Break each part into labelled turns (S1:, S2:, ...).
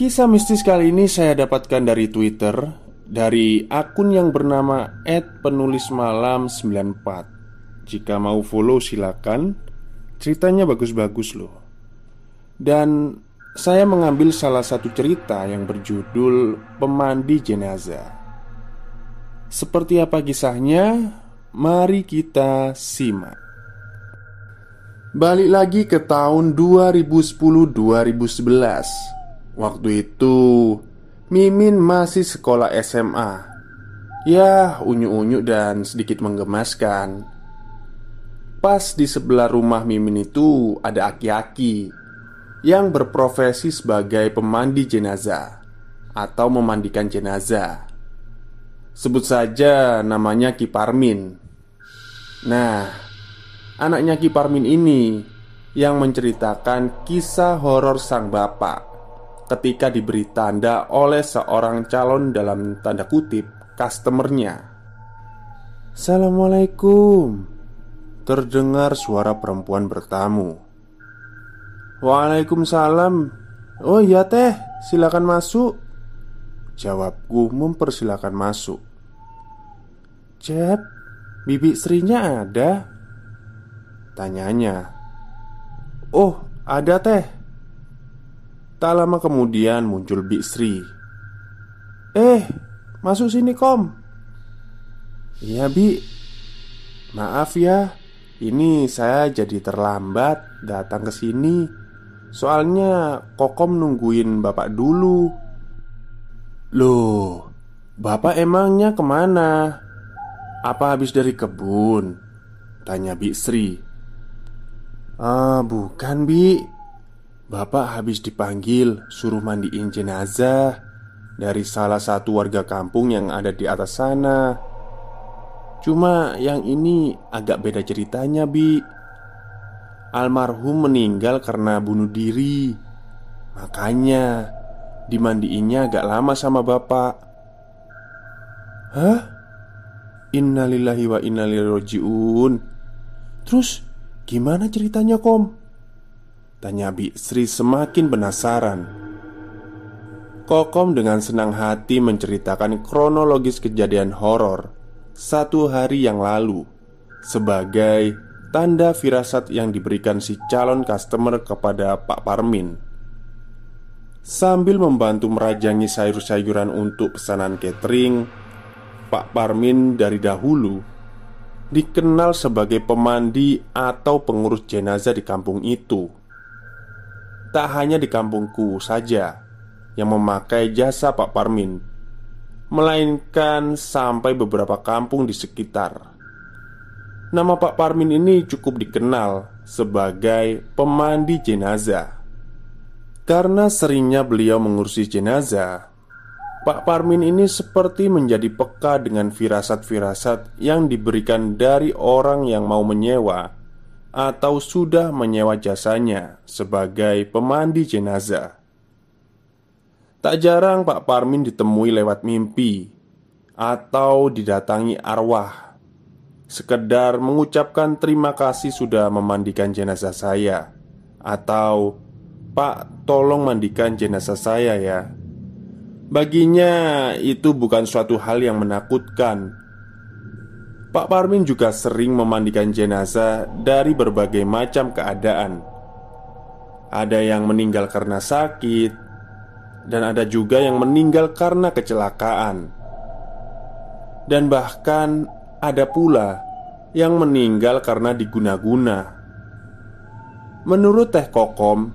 S1: Kisah mistis kali ini saya dapatkan dari Twitter Dari akun yang bernama @penulismalam94 Jika mau follow silakan. Ceritanya bagus-bagus loh. Dan saya mengambil salah satu cerita yang berjudul Pemandi Jenazah. Seperti apa kisahnya? Mari kita simak. Balik lagi ke tahun 2010-2011 Waktu itu Mimin masih sekolah SMA Ya unyu-unyu dan sedikit menggemaskan. Pas di sebelah rumah Mimin itu ada aki-aki Yang berprofesi sebagai pemandi jenazah Atau memandikan jenazah. Sebut saja namanya Kiparmin Nah, anaknya Kiparmin ini yang menceritakan kisah horor sang bapak ketika diberi tanda oleh seorang calon dalam tanda kutip customernya. Assalamualaikum. Terdengar suara perempuan bertamu. Waalaikumsalam. Oh iya teh, silakan masuk. Jawabku mempersilakan masuk. Cep, bibi Srinya ada? Tanyanya. Oh, ada teh. Tak lama kemudian muncul Sri. Eh, masuk sini kom Iya Bi Maaf ya Ini saya jadi terlambat datang ke sini Soalnya Kokom nungguin bapak dulu Loh Bapak emangnya ke mana? Apa habis dari kebun? Tanya Bi Sri Ah bukan Bi Bapak habis dipanggil suruh mandiin jenazah Dari salah satu warga kampung yang ada di atas sana. Cuma yang ini agak beda ceritanya Bi. Almarhum meninggal karena bunuh diri. Makanya Dimandiinnya agak lama sama bapak. Hah? Innalillahi wa innalillahi roji'un Terus gimana ceritanya kom? Tanya Bi Sri semakin penasaran Kokom dengan senang hati menceritakan kronologis kejadian horor Satu hari yang lalu Sebagai tanda firasat yang diberikan si calon customer kepada Pak Parmin Sambil membantu merajangi sayur-sayuran untuk pesanan catering Pak Parmin dari dahulu dikenal sebagai pemandi atau pengurus jenazah di kampung itu. Tak hanya di kampungku saja yang memakai jasa Pak Parmin, melainkan sampai beberapa kampung di sekitar. Nama Pak Parmin ini cukup dikenal sebagai pemandi jenazah. Karena seringnya beliau mengurusi jenazah, Pak Parmin ini seperti menjadi peka dengan firasat-firasat yang diberikan dari orang yang mau menyewa atau sudah menyewa jasanya sebagai pemandi jenazah. Tak jarang Pak Parmin ditemui lewat mimpi atau didatangi arwah sekedar mengucapkan terima kasih sudah memandikan jenazah saya atau Pak tolong mandikan jenazah saya ya. Baginya itu bukan suatu hal yang menakutkan Pak Parmin juga sering memandikan jenazah dari berbagai macam keadaan. Ada yang meninggal karena sakit, dan ada juga yang meninggal karena kecelakaan, dan bahkan ada pula yang meninggal karena diguna-guna. Menurut Teh Kokom,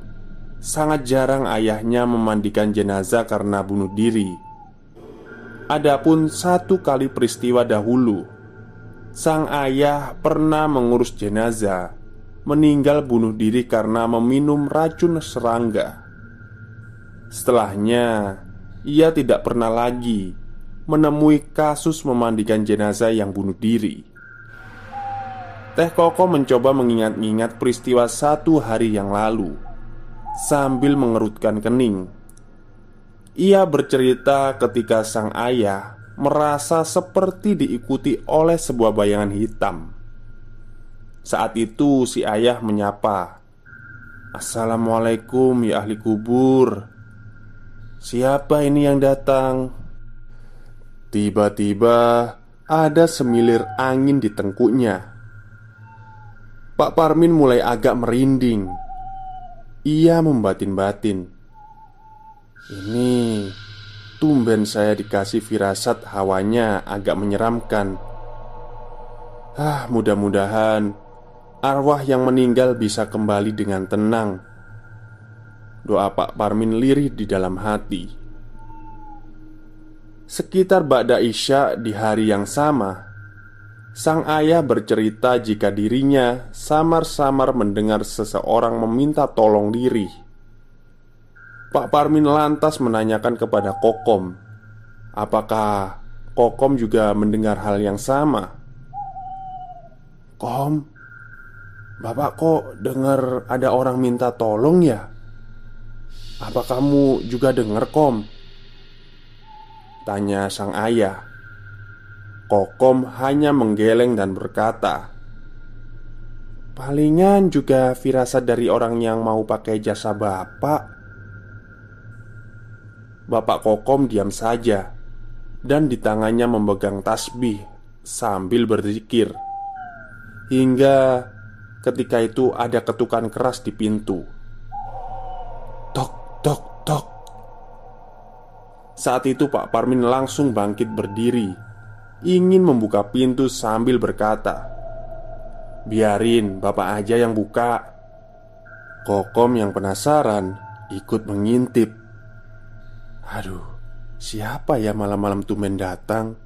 S1: sangat jarang ayahnya memandikan jenazah karena bunuh diri. Adapun satu kali peristiwa dahulu sang ayah pernah mengurus jenazah meninggal bunuh diri karena meminum racun serangga. Setelahnya, ia tidak pernah lagi menemui kasus memandikan jenazah yang bunuh diri. Teh Koko mencoba mengingat-ingat peristiwa satu hari yang lalu sambil mengerutkan kening. Ia bercerita ketika sang ayah merasa seperti diikuti oleh sebuah bayangan hitam. Saat itu, si ayah menyapa, "Assalamualaikum ya ahli kubur, siapa ini yang datang?" Tiba-tiba ada semilir angin di tengkuknya. Pak Parmin mulai agak merinding. Ia membatin-batin. Ini tumben saya dikasih firasat hawanya agak menyeramkan. Ah, mudah-mudahan arwah yang meninggal bisa kembali dengan tenang. Doa Pak Parmin lirih di dalam hati. Sekitar Ba'da Isya di hari yang sama Sang ayah bercerita jika dirinya samar-samar mendengar seseorang meminta tolong diri Pak Parmin lantas menanyakan kepada Kokom Apakah Kokom juga mendengar hal yang sama? Kom, Bapak kok dengar ada orang minta tolong ya? Apa kamu juga dengar Kom? Tanya sang ayah Kokom hanya menggeleng dan berkata Palingan juga firasat dari orang yang mau pakai jasa bapak Bapak Kokom diam saja Dan di tangannya memegang tasbih Sambil berzikir. Hingga ketika itu ada ketukan keras di pintu. Tok, tok, tok. Saat itu Pak Parmin langsung bangkit berdiri Ingin membuka pintu sambil berkata Biarin bapak aja yang buka. Kokom yang penasaran ikut mengintip Aduh, siapa ya malam-malam tumen datang?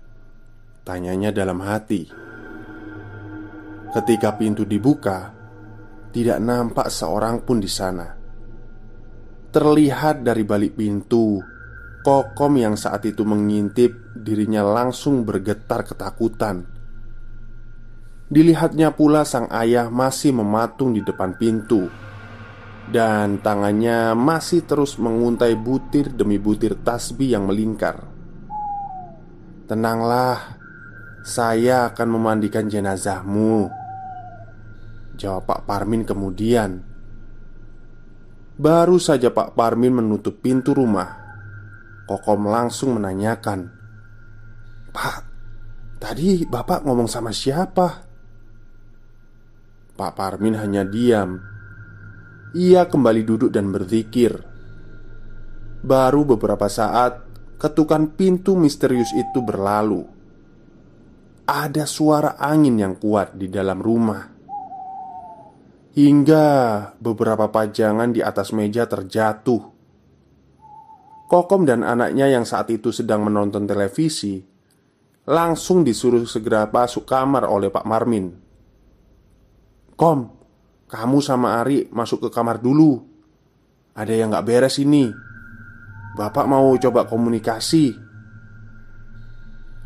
S1: Tanyanya dalam hati Ketika pintu dibuka Tidak nampak seorang pun di sana Terlihat dari balik pintu Kokom yang saat itu mengintip dirinya langsung bergetar ketakutan. Dilihatnya pula sang ayah masih mematung di depan pintu dan tangannya masih terus menguntai butir demi butir tasbih yang melingkar. "Tenanglah, saya akan memandikan jenazahmu." Jawab Pak Parmin kemudian. Baru saja Pak Parmin menutup pintu rumah Kokom langsung menanyakan Pak, tadi bapak ngomong sama siapa? Pak Parmin hanya diam Ia kembali duduk dan berzikir. Baru beberapa saat Ketukan pintu misterius itu berlalu. Ada suara angin yang kuat di dalam rumah. Hingga beberapa pajangan di atas meja terjatuh. Kokom dan anaknya yang saat itu sedang menonton televisi Langsung disuruh segera masuk kamar oleh Pak Marmin. Kom, kamu sama Ari masuk ke kamar dulu. Ada yang gak beres ini. Bapak mau coba komunikasi.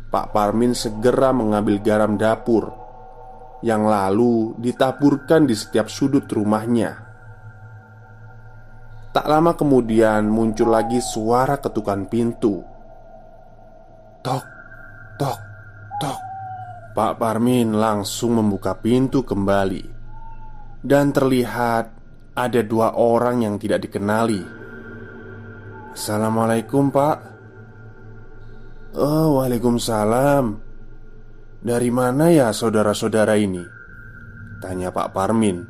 S1: Pak Parmin segera mengambil garam dapur Yang lalu ditaburkan di setiap sudut rumahnya. Tak lama kemudian muncul lagi suara ketukan pintu. Tok, tok, tok. Pak Parmin langsung membuka pintu kembali, dan terlihat ada dua orang yang tidak dikenali. Assalamualaikum, Pak. Oh, waalaikumsalam. Dari mana ya saudara-saudara ini? Tanya Pak Parmin.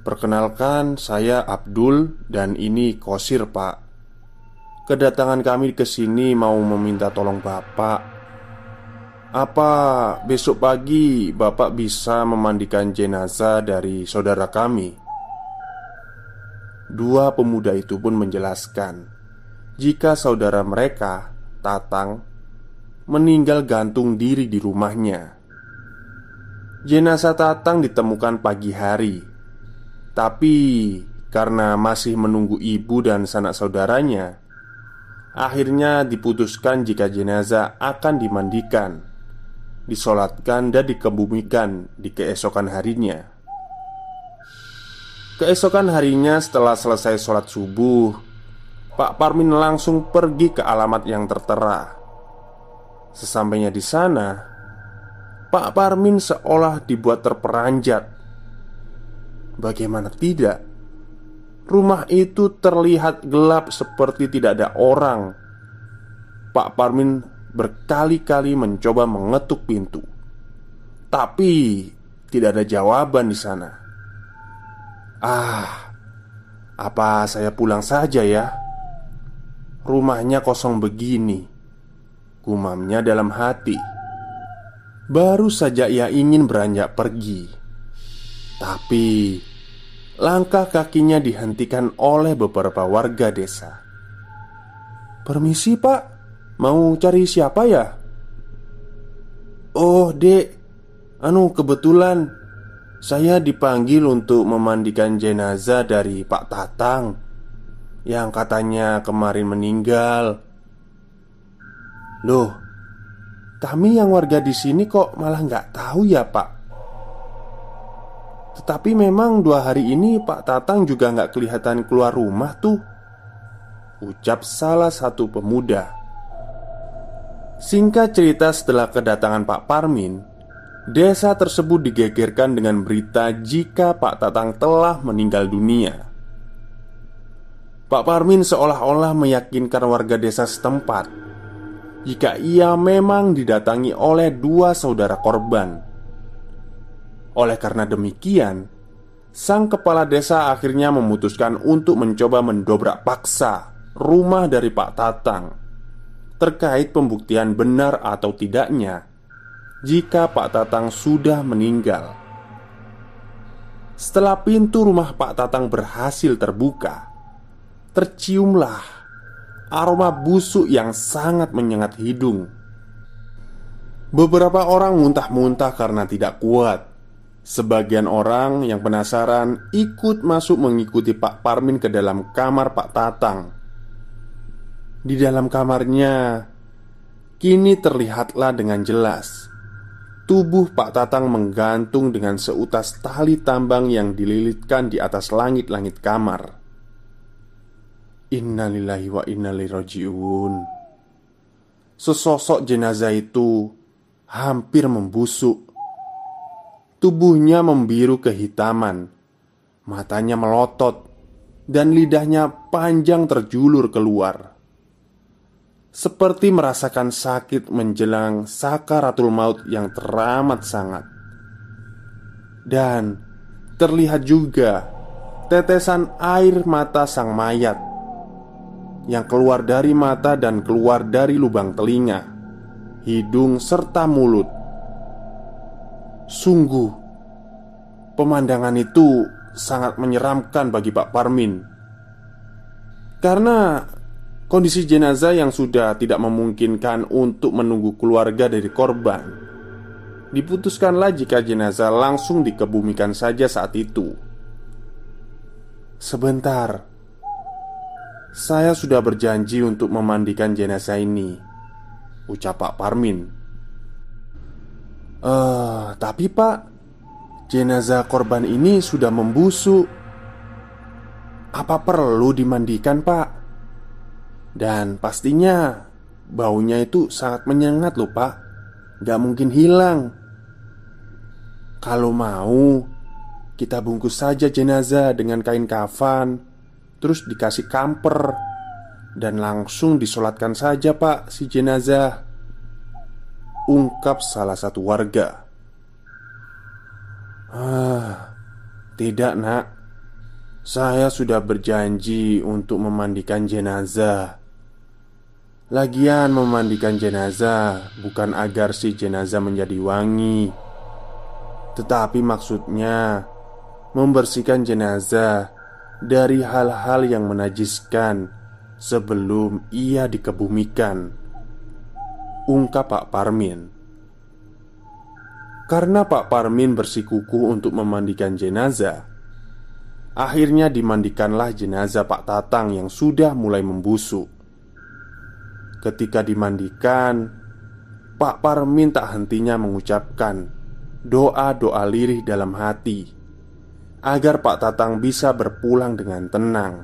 S1: Perkenalkan, saya Abdul dan ini Kosir, Pak. Kedatangan kami ke sini mau meminta tolong Bapak. Apa besok pagi Bapak bisa memandikan jenazah dari saudara kami? Dua pemuda itu pun menjelaskan jika saudara mereka, Tatang, meninggal gantung diri di rumahnya. Jenazah Tatang ditemukan pagi hari tapi karena masih menunggu ibu dan sanak saudaranya, akhirnya diputuskan jika jenazah akan dimandikan, disolatkan, dan dikebumikan di keesokan harinya. Keesokan harinya, setelah selesai sholat subuh, Pak Parmin langsung pergi ke alamat yang tertera. Sesampainya di sana, Pak Parmin seolah dibuat terperanjat. Bagaimana tidak? Rumah itu terlihat gelap seperti tidak ada orang. Pak Parmin berkali-kali mencoba mengetuk pintu, tapi tidak ada jawaban di sana. Ah, apa saya pulang saja ya? Rumahnya kosong begini, gumamnya dalam hati. Baru saja ia ingin beranjak pergi, tapi Langkah kakinya dihentikan oleh beberapa warga desa. "Permisi, Pak. Mau cari siapa ya?" "Oh, Dek. Anu, kebetulan saya dipanggil untuk memandikan jenazah dari Pak Tatang yang katanya kemarin meninggal." "Loh, kami yang warga di sini kok malah nggak tahu ya, Pak?" Tetapi memang dua hari ini Pak Tatang juga nggak kelihatan keluar rumah tuh Ucap salah satu pemuda Singkat cerita setelah kedatangan Pak Parmin Desa tersebut digegerkan dengan berita jika Pak Tatang telah meninggal dunia. Pak Parmin seolah-olah meyakinkan warga desa setempat Jika ia memang didatangi oleh dua saudara korban. Oleh karena demikian, sang kepala desa akhirnya memutuskan untuk mencoba mendobrak paksa rumah dari Pak Tatang terkait pembuktian benar atau tidaknya jika Pak Tatang sudah meninggal. Setelah pintu rumah Pak Tatang berhasil terbuka, terciumlah aroma busuk yang sangat menyengat hidung. Beberapa orang muntah-muntah karena tidak kuat Sebagian orang yang penasaran ikut masuk mengikuti Pak Parmin ke dalam kamar Pak Tatang. Di dalam kamarnya, kini terlihatlah dengan jelas. Tubuh Pak Tatang menggantung dengan seutas tali tambang yang dililitkan di atas langit-langit kamar. Innalillahi wa innalirojiun. Sesosok jenazah itu hampir membusuk. Tubuhnya membiru kehitaman. Matanya melotot. Dan lidahnya panjang terjulur keluar Seperti merasakan sakit menjelang sakaratul maut yang teramat sangat Dan terlihat juga tetesan air mata sang mayat yang keluar dari mata dan keluar dari lubang telinga, hidung, serta mulut. Sungguh, pemandangan itu sangat menyeramkan bagi Pak Parmin. Karena kondisi jenazah yang sudah tidak memungkinkan untuk menunggu keluarga dari korban, diputuskanlah jika jenazah langsung dikebumikan saja saat itu. Sebentar, saya sudah berjanji untuk memandikan jenazah ini, ucap Pak Parmin. Eh, tapi pak Jenazah korban ini sudah membusuk Apa perlu dimandikan pak? Dan pastinya Baunya itu sangat menyengat loh pak. Gak mungkin hilang. Kalau mau Kita bungkus saja jenazah dengan kain kafan Terus dikasih kamper Dan langsung disolatkan saja pak si jenazah. Ungkap salah satu warga. Ah, tidak nak. Saya sudah berjanji untuk memandikan jenazah Lagian memandikan jenazah bukan agar si jenazah menjadi wangi Tetapi maksudnya Membersihkan jenazah dari hal-hal yang menajiskan Sebelum ia dikebumikan ungkap Pak Parmin. Karena Pak Parmin bersikukuh untuk memandikan jenazah, Akhirnya dimandikanlah jenazah Pak Tatang yang sudah mulai membusuk. Ketika dimandikan, Pak Parmin tak hentinya mengucapkan doa-doa lirih dalam hati agar Pak Tatang bisa berpulang dengan tenang.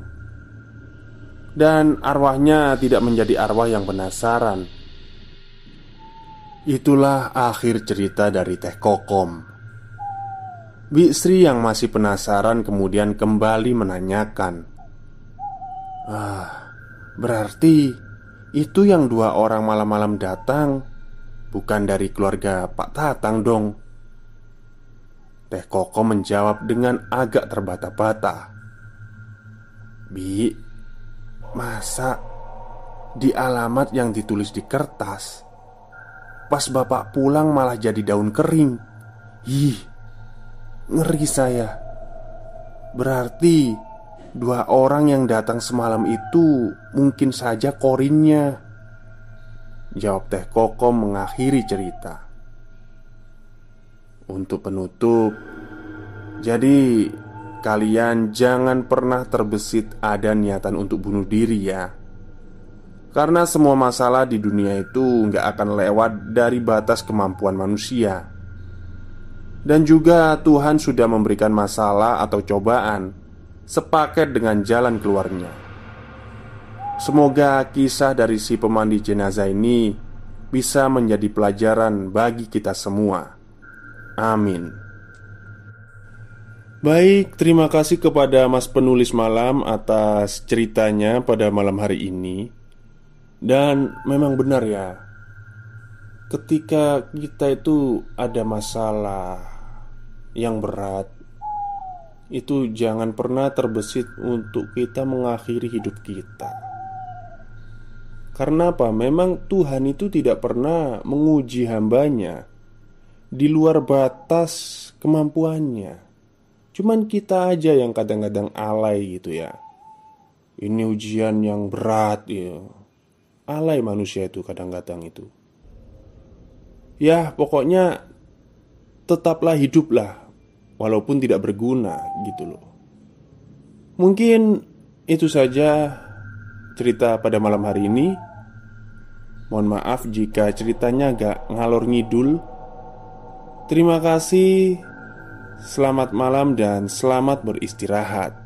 S1: Dan arwahnya tidak menjadi arwah yang penasaran. Itulah akhir cerita dari Teh Kokom. Bi Sri yang masih penasaran kemudian kembali menanyakan Ah, berarti itu yang dua orang malam-malam datang. Bukan dari keluarga Pak Tatang dong. Teh Koko menjawab dengan agak terbata-bata. Bi, masa di alamat yang ditulis di kertas Pas bapak pulang malah jadi daun kering? Ih, ngeri saya. Berarti dua orang yang datang semalam itu mungkin saja korinnya Jawab Teh Koko mengakhiri cerita. Untuk penutup Jadi Kalian jangan pernah terbesit ada niatan untuk bunuh diri ya. Karena semua masalah di dunia itu nggak akan lewat dari batas kemampuan manusia. Dan juga Tuhan sudah memberikan masalah atau cobaan Sepaket dengan jalan keluarnya Semoga kisah dari si pemandi jenazah ini bisa menjadi pelajaran bagi kita semua. Amin. Baik, terima kasih kepada Mas penulis malam atas ceritanya pada malam hari ini. Dan memang benar ya, ketika kita itu ada masalah yang berat, itu jangan pernah terbesit untuk kita mengakhiri hidup kita. Karena apa? Memang Tuhan itu tidak pernah menguji hambanya. Di luar batas kemampuannya. Cuman kita aja yang kadang-kadang alay gitu ya. Ini ujian yang berat ya. Alay manusia itu kadang-kadang itu. Ya pokoknya Tetaplah hiduplah Walaupun tidak berguna gitu loh Mungkin itu saja cerita pada malam hari ini. Mohon maaf jika ceritanya agak ngalor ngidul. Terima kasih. Selamat malam dan selamat beristirahat.